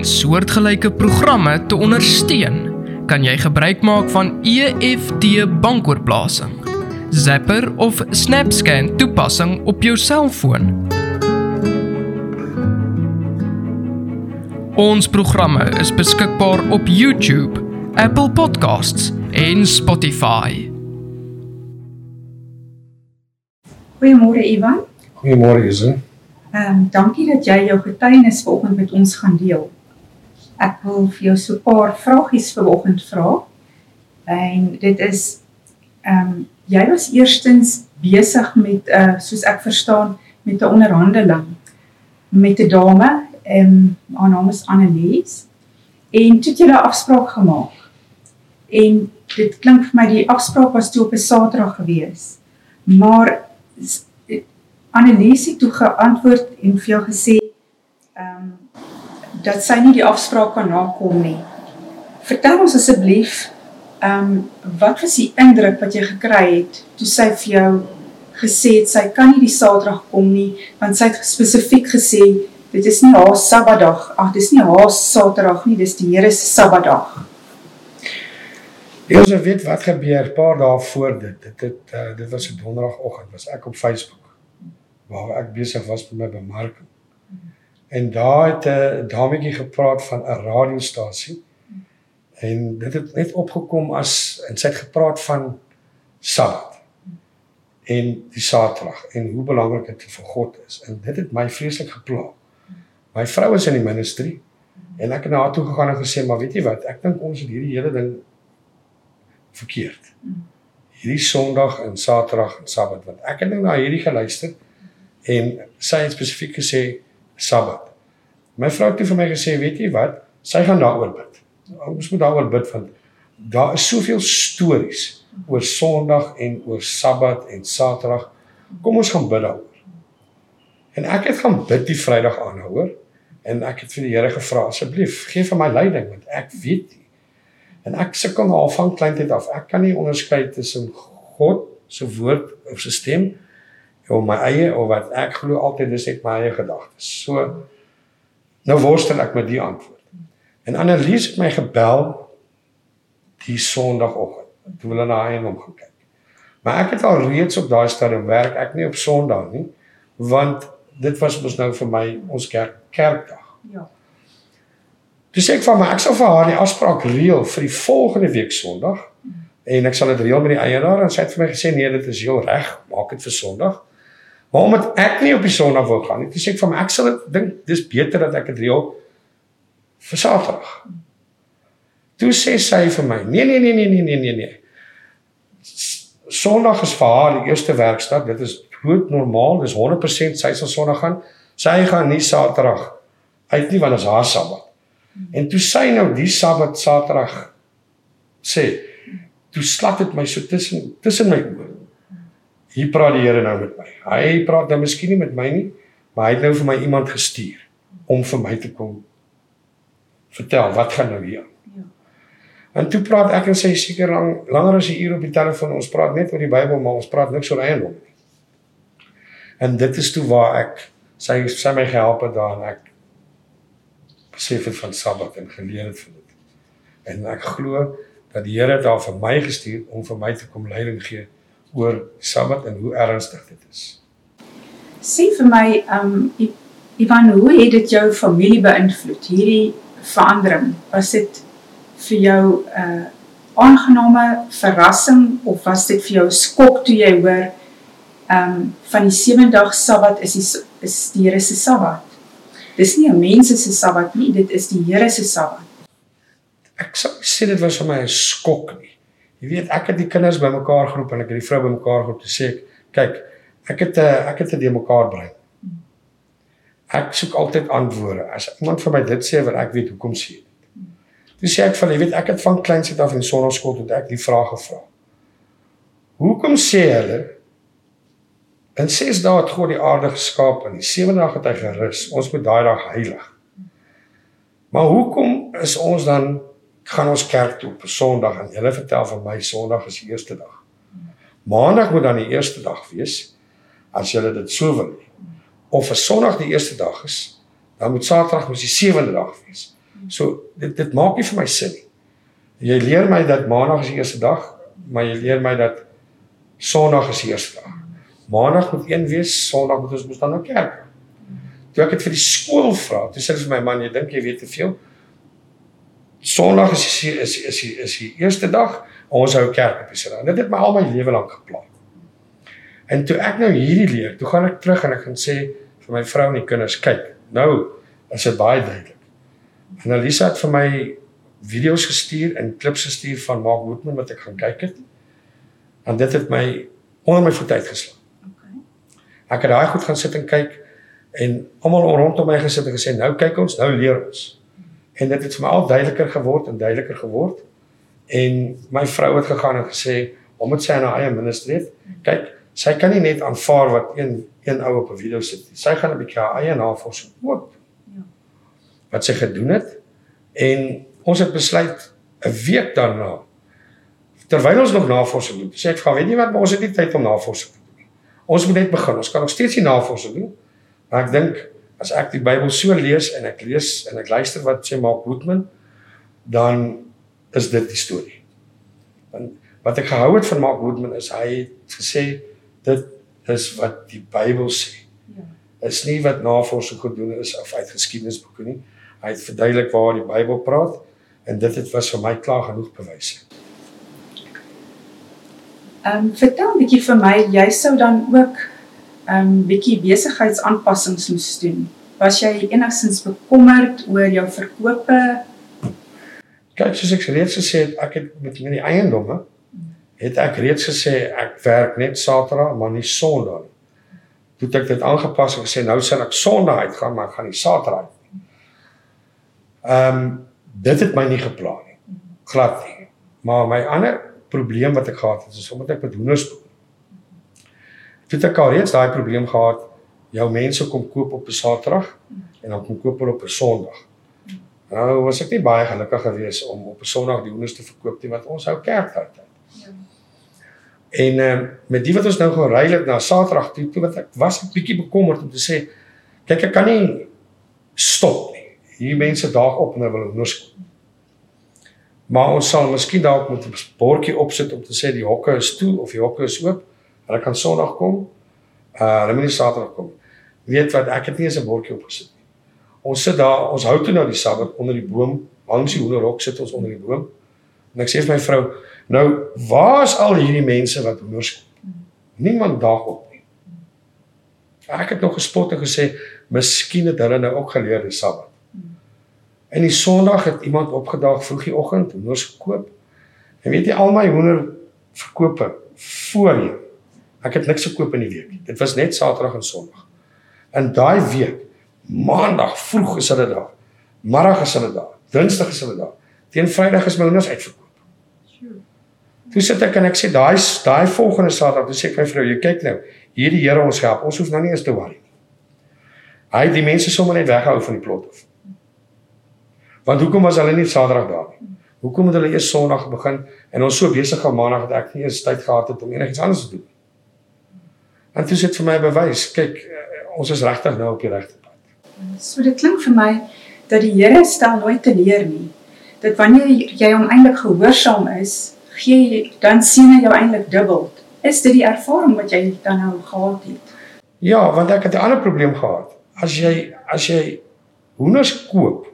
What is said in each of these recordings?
En soortgelyke programme te ondersteun, kan jy gebruik maak van EFT bankoorplasing, Zapper of SnapScan toepassing op jou selfoon. Ons programme is beskikbaar op YouTube, Apple Podcasts en Spotify. Goeiemôre Ivan. Goeiemôre Ise. Ehm um, dankie dat jy jou getuienis vanoggend met ons gaan deel. Ek wil vir jou so 'n paar vragies vanoggend vra. En dit is ehm um, jy was eerstens besig met 'n uh, soos ek verstaan met 'n onderhandeling met 'n dame, ehm um, haar naam is Annelies. En toe het jy 'n afspraak gemaak. En dit klink vir my die afspraak was toe op 'n Saterdag gewees. Maar Annelies het toe geantwoord en vir jou gesê ehm um, dat sy nie die afspraak kan nakom nie. Vertel ons asseblief ehm um, wat was die indruk wat jy gekry het toe sy vir jou gesê het sy kan nie die Saterdag kom nie want sy het spesifiek gesê dit is nie haar Sabbatdag, ag dis nie haar Saterdag nie, dis die Here se Sabbatdag. Eers weet wat gebeur paar dae voor dit. Dit dit uh, dit was 'n donderdagoggend was ek op Facebook waar ek besig was met my bemarking. En daar het 'n dametjie gepraat van 'n radiostasie. En dit het net opgekom as en sy het gepraat van Sabbat. En die Saterdag en hoe belangrik dit vir God is. En dit het my vreeslik gepla. My vrou is in die ministry en ek het na haar toe gegaan en gesê, "Maar weet jy wat? Ek dink ons het hierdie hele ding verkeerd." Hierdie Sondag en Saterdag en Sabbat want ek het nou na hierdie geluister en sy het spesifiek gesê Sabbat. My vrou het vir my gesê, weet jy wat? Sy gaan daaroor bid. Ons moet daaroor bid want daar is soveel stories oor Sondag en oor Sabbat en Saterdag. Kom ons gaan bid daaroor. En ek het gaan bid die Vrydag aanhouer en ek het vir die Here gevra asseblief gee vir my leiding want ek weet nie. En ek sukkel al van kleintyd af. Ek kan nie onderskei tussen God se woord of sy stem of my eie of wat ek glo altyd is net my eie gedagtes. So nou worstel ek met die antwoord. En Annelies het my gebel die Sondagoggend. Toe hulle na hy en hom gekyk. Maar ek het al reeds op daai stadium werk ek nie op Sondag nie want dit was mos nou vir my ons kerk kerkdag. Ja. Dis ek van my ek sal vir haar die afspraak reël vir die volgende week Sondag en ek sal dit reël met die eienaar en sy het vir my gesê nee dit is heel reg maak dit vir Sondag. Waarom het ek nie op die Sondag wou gaan nie? Dis ek van my, ek sal dit dink dis beter dat ek dit reël vir Saterdag. Toe sê sy vir my: "Nee nee nee nee nee nee nee nee. Sondag is vir haar die eerste werkdag. Dit is doodnormaal. Dis 100% sy sal Sondag gaan. Sy gaan nie Saterdag uit nie want dit is haar Sabbat." En toe sy nou die Sabbat Saterdag sê, toe slat dit my so tussen tussen my oë hier praat die Here nou met my. Hy praat nou miskien nie met my nie, maar hy het nou vir my iemand gestuur om vir my te kom vertel wat gaan nou hier aan. Ja. En toe praat ek en sy seker lang langer as 'n uur op die telefoon. Ons praat net oor die Bybel, maar ons praat niks oor eiendom nie. En dit is toe waar ek sy sy my gehelp het daar en ek besef het van Sabbat en geleer het van dit. En ek glo dat die Here daar vir my gestuur om vir my te kom leiding gee oor Sabbat en hoe ernstig dit is. Sê vir my, ehm um, Ivan, hoe het dit jou familie beïnvloed hierdie verandering? Was dit vir jou 'n uh, aangename verrassing of was dit vir jou 'n skok toe jy hoor ehm um, van die sewe dag Sabbat is die is die Here se Sabbat? Dis nie 'n mens se Sabbat nie, dit is die Here se Sabbat. Ek sou sê dit was vir my 'n skok nie. Jy weet, ek het die kinders bymekaar geroep en ek het die vrou bymekaar geroep te sê, kyk, ek het 'n eh, ek het 'n die mekaar bring. Ek soek altyd antwoorde. As iemand vir my dit sê, wil ek weet hoekom sê dit. Toe sê ek van, jy weet, ek het van kleins af in sonnaskool tot ek die vraag gevra. Hoekom sê hulle in 6 dae het God die aarde geskaap en die 7de dag het hy gerus. Ons moet daai dag heilig. Maar hoekom is ons dan gaan ons kerk toe op Sondag en hulle vertel van my Sondag is die eerste dag. Maandag moet dan die eerste dag wees as julle dit so wil. Of as Sondag die eerste dag is, dan moet Saterdag mos die sewende dag wees. So dit dit maak nie vir my sin nie. Jy leer my dat Maandag is die eerste dag, maar jy leer my dat Sondag is die eerste dag. Maandag moet een wees, Sondag moet ons mos dan na kerk. Toe ek dit vir die skool vra, toe sê hulle vir my man, jy dink jy weet te veel. Sondag is die, is is die, is die eerste dag, ons hou kerk op die Sondag. Dit het my al my lewe lank geplan. En toe ek nou hierdie leer, toe gaan ek terug en ek gaan sê vir my vrou en die kinders, kyk, nou is dit baie duidelik. En Elisa het vir my video's gestuur en klips gestuur van Mark Woodman wat ek gaan kyk het. En dit het my onder my voet uitgeslaan. Okay. Ek het daai goed gaan sit en kyk en almal rondom my gesit en gesê nou kyk ons, nou leer ons. En dit het vir my al duideliker geword en duideliker geword. En my vrou het gegaan en gesê omdat sy in haar eie ministry het, kyk, sy kan nie net aanvaar wat een een ou op 'n video sit nie. Sy gaan 'n bietjie haar eie navorsing ook Ja. wat sy gedoen het en ons het besluit 'n week daarna terwyl ons nog navorsing doen. Sê ek gaan weet nie wat maar ons het nie tyd om navorsing te doen nie. Ons moet net begin. Ons kan nog steeds nie navorsing doen. Maar ek dink as ek die Bybel so lees en ek lees en ek luister wat sê Mark Woodman dan is dit die storie. Want wat ek gehou het van Mark Woodman is hy het gesê dit is wat die Bybel sê Ja. is nie wat navorsing gedoen is of uit geskiedenisboeke nie. Hy het verduidelik waar die Bybel praat en dit het was vir my klaar genoeg bewyse. Ehm um, vertel 'n bietjie vir my, jy sou dan ook ehm um, bietjie besigheidsaanpassings moes doen. Was jy enigstens bekommerd oor jou verkope? Kyk, soos ek reeds gesê het, ek het met my eiendomme het ek reeds gesê ek werk net Saterdag, maar nie Sondag nie. Toe het ek dit aangepas en gesê nou sal ek Sondag uitgaan, maar ek gaan nie Saterdag uit nie. Ehm um, dit het my nie gepla nie. Glad nie. Maar my ander probleem wat ek gehad het, is omdat ek met hoenders het ek al reeds daai probleem gehad. Jou mense kom koop op 'n Saterdag en dan kom koop hulle op 'n Sondag. Nou was ek nie baie gelukkig geweest om op 'n Sondag die hoenders te verkoop nie want ons hou kerktyd. Ja. En ehm um, met die wat ons nou gaan ry het na Saterdag toe, toe wat ek was ek bietjie bekommerd om te sê kyk ek kan nie stop nie. Hier mense daag op en hulle wil hoenders koop. Maar ons sal miskien dalk moet 'n bordjie opsit om te sê die hokke is toe of die hokke is oop. Hulle kan Sondag kom. Uh hulle moet nie Saterdag kom. Weet wat, ek het nie eens 'n bordjie opgesit nie. Ons sit daar, ons hou toe nou die Sabbat onder die boom, langs die hoenderhok sit ons onder die boom. En ek sê vir my vrou, nou waar is al hierdie mense wat hoenders koop? Niemand daag op nie. Ek het nog gespot en gesê, miskien het hulle nou ook geleer die Sabbat. En die Sondag het iemand opgedaag vroegoggend hoenders gekoop. En weet jy al my hoender verkope voorheen. Ek het niks gekoop in die week. Dit was net Saterdag en Sondag. In daai week, Maandag vroeg is hulle daar. Middag is hulle daar. Dinsdag is hulle daar. Teen Vrydag is my hoenders uitverkoop. Toe sit ek en ek sê daai daai volgende Saterdag, toe sê ek my vrou, jy kyk nou, hierdie Here ons help. Ons hoef nou nie eens te worry nie. Hy die mense sommer net weggehou van die plot af. Want hoekom was hulle nie Saterdag daar nie? Hoekom het hulle eers Sondag begin en ons so besig op Maandag dat ek nie eens tyd gehad het om enigiets anders te doen? En dit het vir my bewys, kyk, eh, ons is regtig nou op die regte pad. So dit klink vir my dat die Here stel nooit teleur nie. Dat wanneer jy hom eintlik gehoorsaam is, gee jy dan sien hy jou eintlik dubbel. Is dit die ervaring wat jy dan nou gehad het? Ja, want ek het 'n ander probleem gehad. As jy as jy hoenders koop,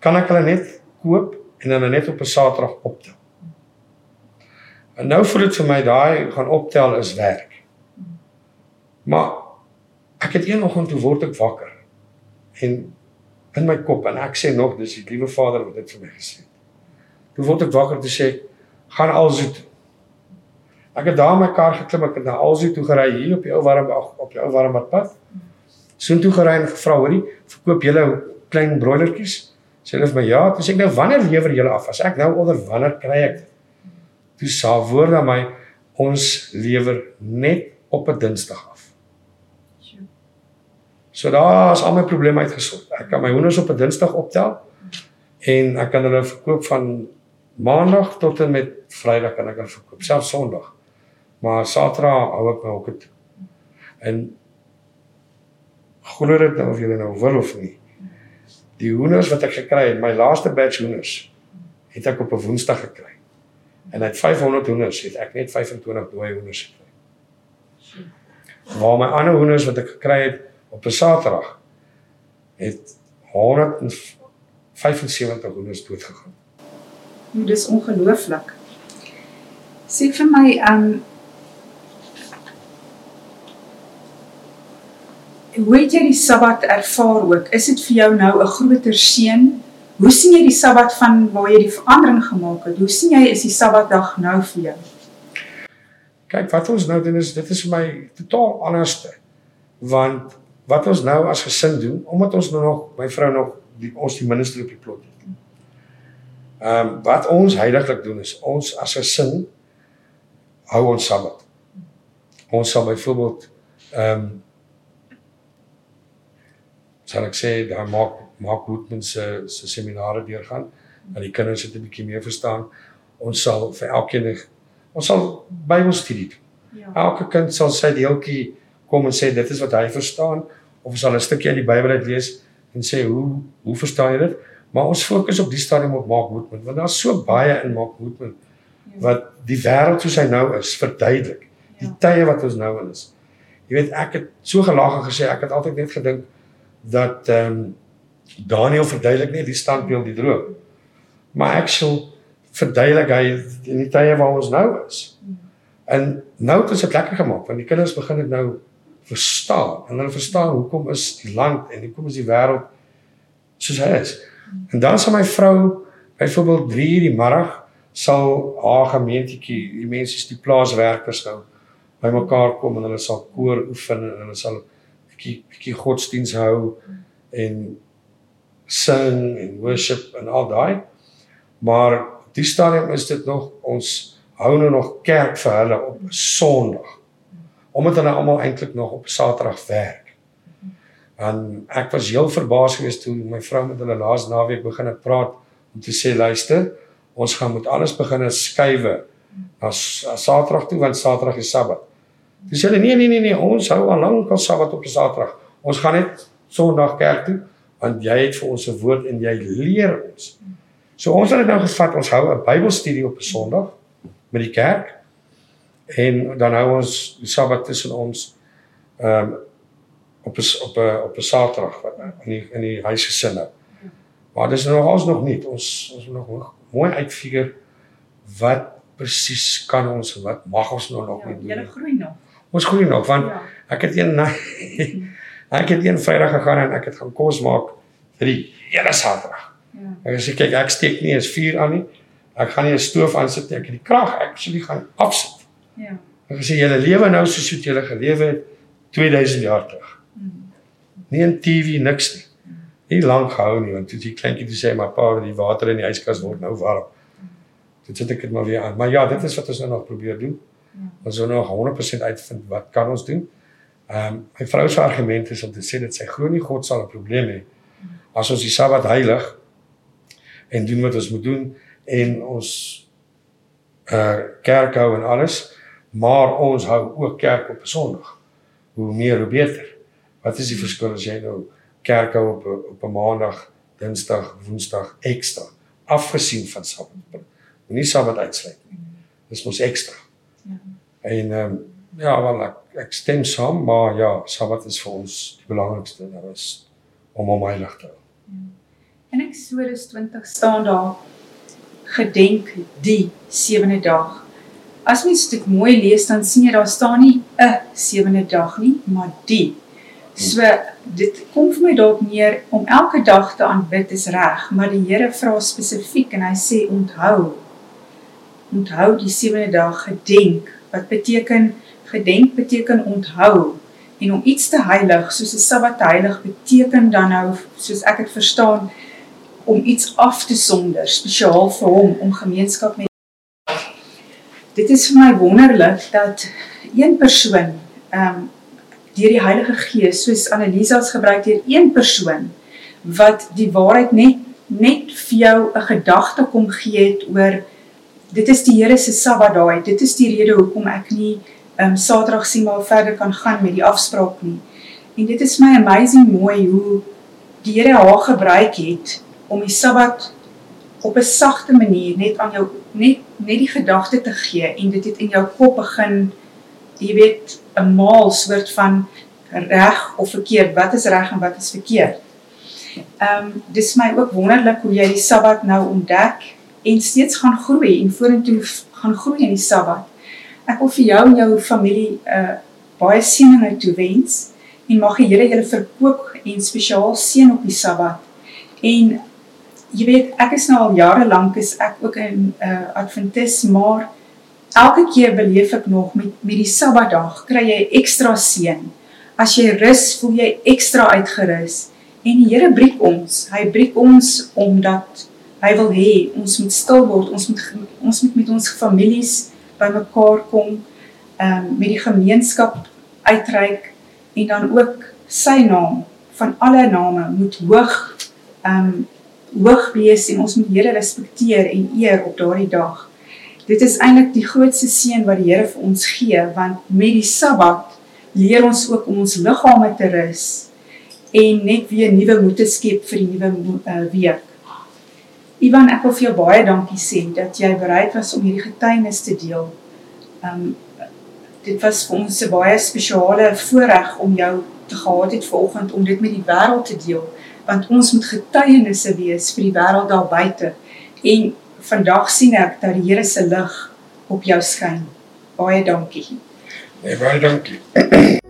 kan ek hulle net koop en dan net op 'n Saterdag optel. En nou voel dit vir my daai gaan optel is werk. Maar ek het een oggend toe word ek wakker en in my kop en ek sê nog dis die liewe Vader wat dit vir my gesê het. Toe word ek wakker te sê gaan alsoos toe. Ek het daar in my kar geklim, ek het na Alsie toe gery hier op die ou warm op die ou warm pad. Soontoe gery en gevra, hoorie, verkoop julle klein broilertjies? Sê hulle vir my, ja, toe sê ek nou wanneer lewer julle af? As ek nou onder wanneer kry ek dit? Toe sa woord aan my, ons lewer net op 'n Dinsdag af. So daar is al my probleme uitgesort. Ek kan my hoenders op 'n Dinsdag optel en ek kan hulle verkoop van Maandag tot en met Vrydag kan ek hulle verkoop, selfs Sondag. Maar Saterdag hou ek my hokke toe. En glo dit nou of jy nou wil of nie. Die hoenders wat ek gekry het, my laaste batch hoenders, het ek op 'n Woensdag gekry. En uit 500 hoenders het ek net 25 dooie hoenders gekry. Waar my ander hoenders wat ek gekry het op 'n Saterdag het 175 hoenders doodgegaan. Nou, dis ongelooflik. Sê vir my, ehm um, Hoe het jy die Sabbat ervaar ook? Is dit vir jou nou 'n groter seën? Hoe sien jy die Sabbat van waar jy die verandering gemaak het? Hoe sien jy is die Sabbatdag nou vir jou? Kyk, wat ons nou doen is dit is vir my totaal anderste. Want wat ons nou as gesin doen, omdat ons nou nog my vrou nog die ons die minister op die plot het. Ehm um, wat ons heiliglik doen is ons as 'n gesin hou ons Sabbat. Ons sal byvoorbeeld ehm um, sal ek sê daar maak maak Woodman se se seminare deurgaan dat die kinders dit 'n bietjie meer verstaan. Ons sal vir elkeen ons sal Bybelstudie doen. Ja. Elke kind sal sy deeltjie kom en sê dit is wat hy verstaan of ons sal 'n stukkie uit die Bybel uit lees en sê hoe hoe verstaan jy dit? Maar ons fokus op die stadium op Mark Woodman want daar's so baie in Mark Woodman ja. wat die wêreld soos hy nou is verduidelik. Die ja. tye wat ons nou in is. Jy weet ek het so gelag en gesê ek het altyd net gedink dat ehm um, Daniel verduidelik net die standbeeld die droom. Maar ek sal verduidelik hy in die tye waar ons nou is. En nou het dit lekker gemaak want die kinders begin dit nou verstaan en hulle verstaan hoekom is die land en hoekom is die wêreld soos hy is. En dan sal my vrou byvoorbeeld 3 uur die middag sal haar gemeentetjie, die mense die plaaswerkers nou bymekaar kom en hulle sal koor oefen en hulle sal bietjie bietjie godsdiens hou en sing en worship en al daai. Maar die stadium is dit nog ons hou nou nog kerk vir hulle op Sondag. Omdat hulle almal eintlik nog op Saterdag werk. En ek was heel verbaas geweest toe my vrou met hulle laas naweek begin het praat om te sê luister, ons gaan moet alles begin skuwe as Saterdag toe want Saterdag is Sabbat. Dis hulle nee nee nee nee, ons hou al lank al Sabbat op 'n Saterdag. Ons gaan net Sondag kerk toe want jy het vir ons 'n woord en jy leer ons. So ons het dit nou gevat, ons hou 'n Bybelstudie op 'n Sondag met die kerk en dan hou ons die Sabbat tussen ons ehm um, op 'n op 'n op 'n Saterdag wat in die in die huisgesin nou. Maar dis nog ons nog nie. Ons ons moet nog mooi uitfigure wat presies kan ons wat mag ons nou nog ja, nie doen. Jy groei nog. Ons groei nog want ja. ek het een ek het een Vrydag gegaan en ek het gaan kos maak vir die hele Saterdag. Ja. Ek sê kyk ek steek nie eens vuur aan nie. Ek gaan nie 'n stoof aan sit nie. Ek het die krag actually gaan afsit. Ja. Ek sê julle lewe nou soos wat julle gelewe het 2000 jaar terug. Hmm. Nie 'n TV niks nie. Nie lank gehou nie want toe die kleintjie toe sê maar pa die water in die yskas word nou warm. Dit sit ek dit maar weer aan. Maar ja, dit is wat ons nou nog probeer doen. Ja. Ons wil nog 100% uitvind wat kan ons doen. Ehm um, my vrou se argument is om te sê dat sy glo nie God sal 'n probleem hê as ons die Sabbat heilig en doen wat ons moet doen en ons uh kerk hou en alles, maar ons hou ook kerk op 'n Sondag. Hoe meer hoe beter. Wat is die verskil as jy nou kerk hou op op 'n Maandag, Dinsdag, Woensdag ekstra afgesien van Sabbat? Moenie Sabbat uitsluit nie. Dis mos ekstra. Ja. En ehm um, ja, wel ek, ek stem saam, maar ja, Sabbat is vir ons die belangrikste, daar is om hom heilig te hou. Ja. In Eksodus 20 staan daar gedenk die sewende dag. As mens dit mooi lees dan sien jy daar staan nie 'n sewende dag nie, maar die. So dit kom vir my dalk neer om elke dag te aanbid is reg, maar die Here vra spesifiek en hy sê onthou onthou die sewende dag gedenk wat beteken gedenk beteken onthou en om iets te heilig soos 'n sabbat heilig beteken dan nou soos ek dit verstaan om iets af te sonder spesiaal vir hom om gemeenskap met dit is vir my wonderlik dat een persoon ehm um, deur die Heilige Gees soos Annelisa's gebruik deur een persoon wat die waarheid net net vir jou 'n gedagte kom gee het oor dit is die Here se Sabbat daai. Dit is die rede hoekom ek nie ehm um, Saterdag sien maar verder kan gaan met die afspraak nie. En dit is my amazing mooi hoe die Here haar gebruik het om die Sabbat op 'n sagte manier net aan jou net net die gedagte te gee en dit het in jou kop begin jy weet 'n maal soort van reg of verkeerd, wat is reg en wat is verkeerd. Ehm um, dis my ook wonderlik hoe jy die Sabbat nou ontdek en steeds gaan groei en vorentoe gaan groei in die Sabbat. Ek wil vir jou en jou familie 'n uh, baie seëninge toewens en mag die Here julle verkoop en spesiaal seën op die Sabbat. En jy weet, ek is nou al jare lank is ek ook 'n uh, Adventis, maar elke keer beleef ek nog met met die Sabbatdag kry jy ekstra seën. As jy rus, voel jy ekstra uitgerus. En die Here breek ons. Hy breek ons omdat hy wil hê ons moet stil word. Ons moet ons moet met ons families bymekaar kom, ehm um, met die gemeenskap uitreik en dan ook sy naam van alle name moet hoog ehm um, hoog wees en ons moet Here respekteer en eer op daardie dag. Dit is eintlik die grootste seën wat die Here vir ons gee want met die Sabbat leer ons ook om ons liggame te rus en net weer nuwe moed te skep vir die nuwe uh, week. Ivan, ek wil vir jou baie dankie sê dat jy bereid was om hierdie getuienis te deel. Um dit was vir ons 'n baie spesiale voorreg om jou te gehad het vanoggend om dit met die wêreld te deel want ons moet getuienisse wees vir die wêreld daar buite. En vandag sien ek dat die Here se lig op jou skyn. Baie dankie. Nee, baie dankie.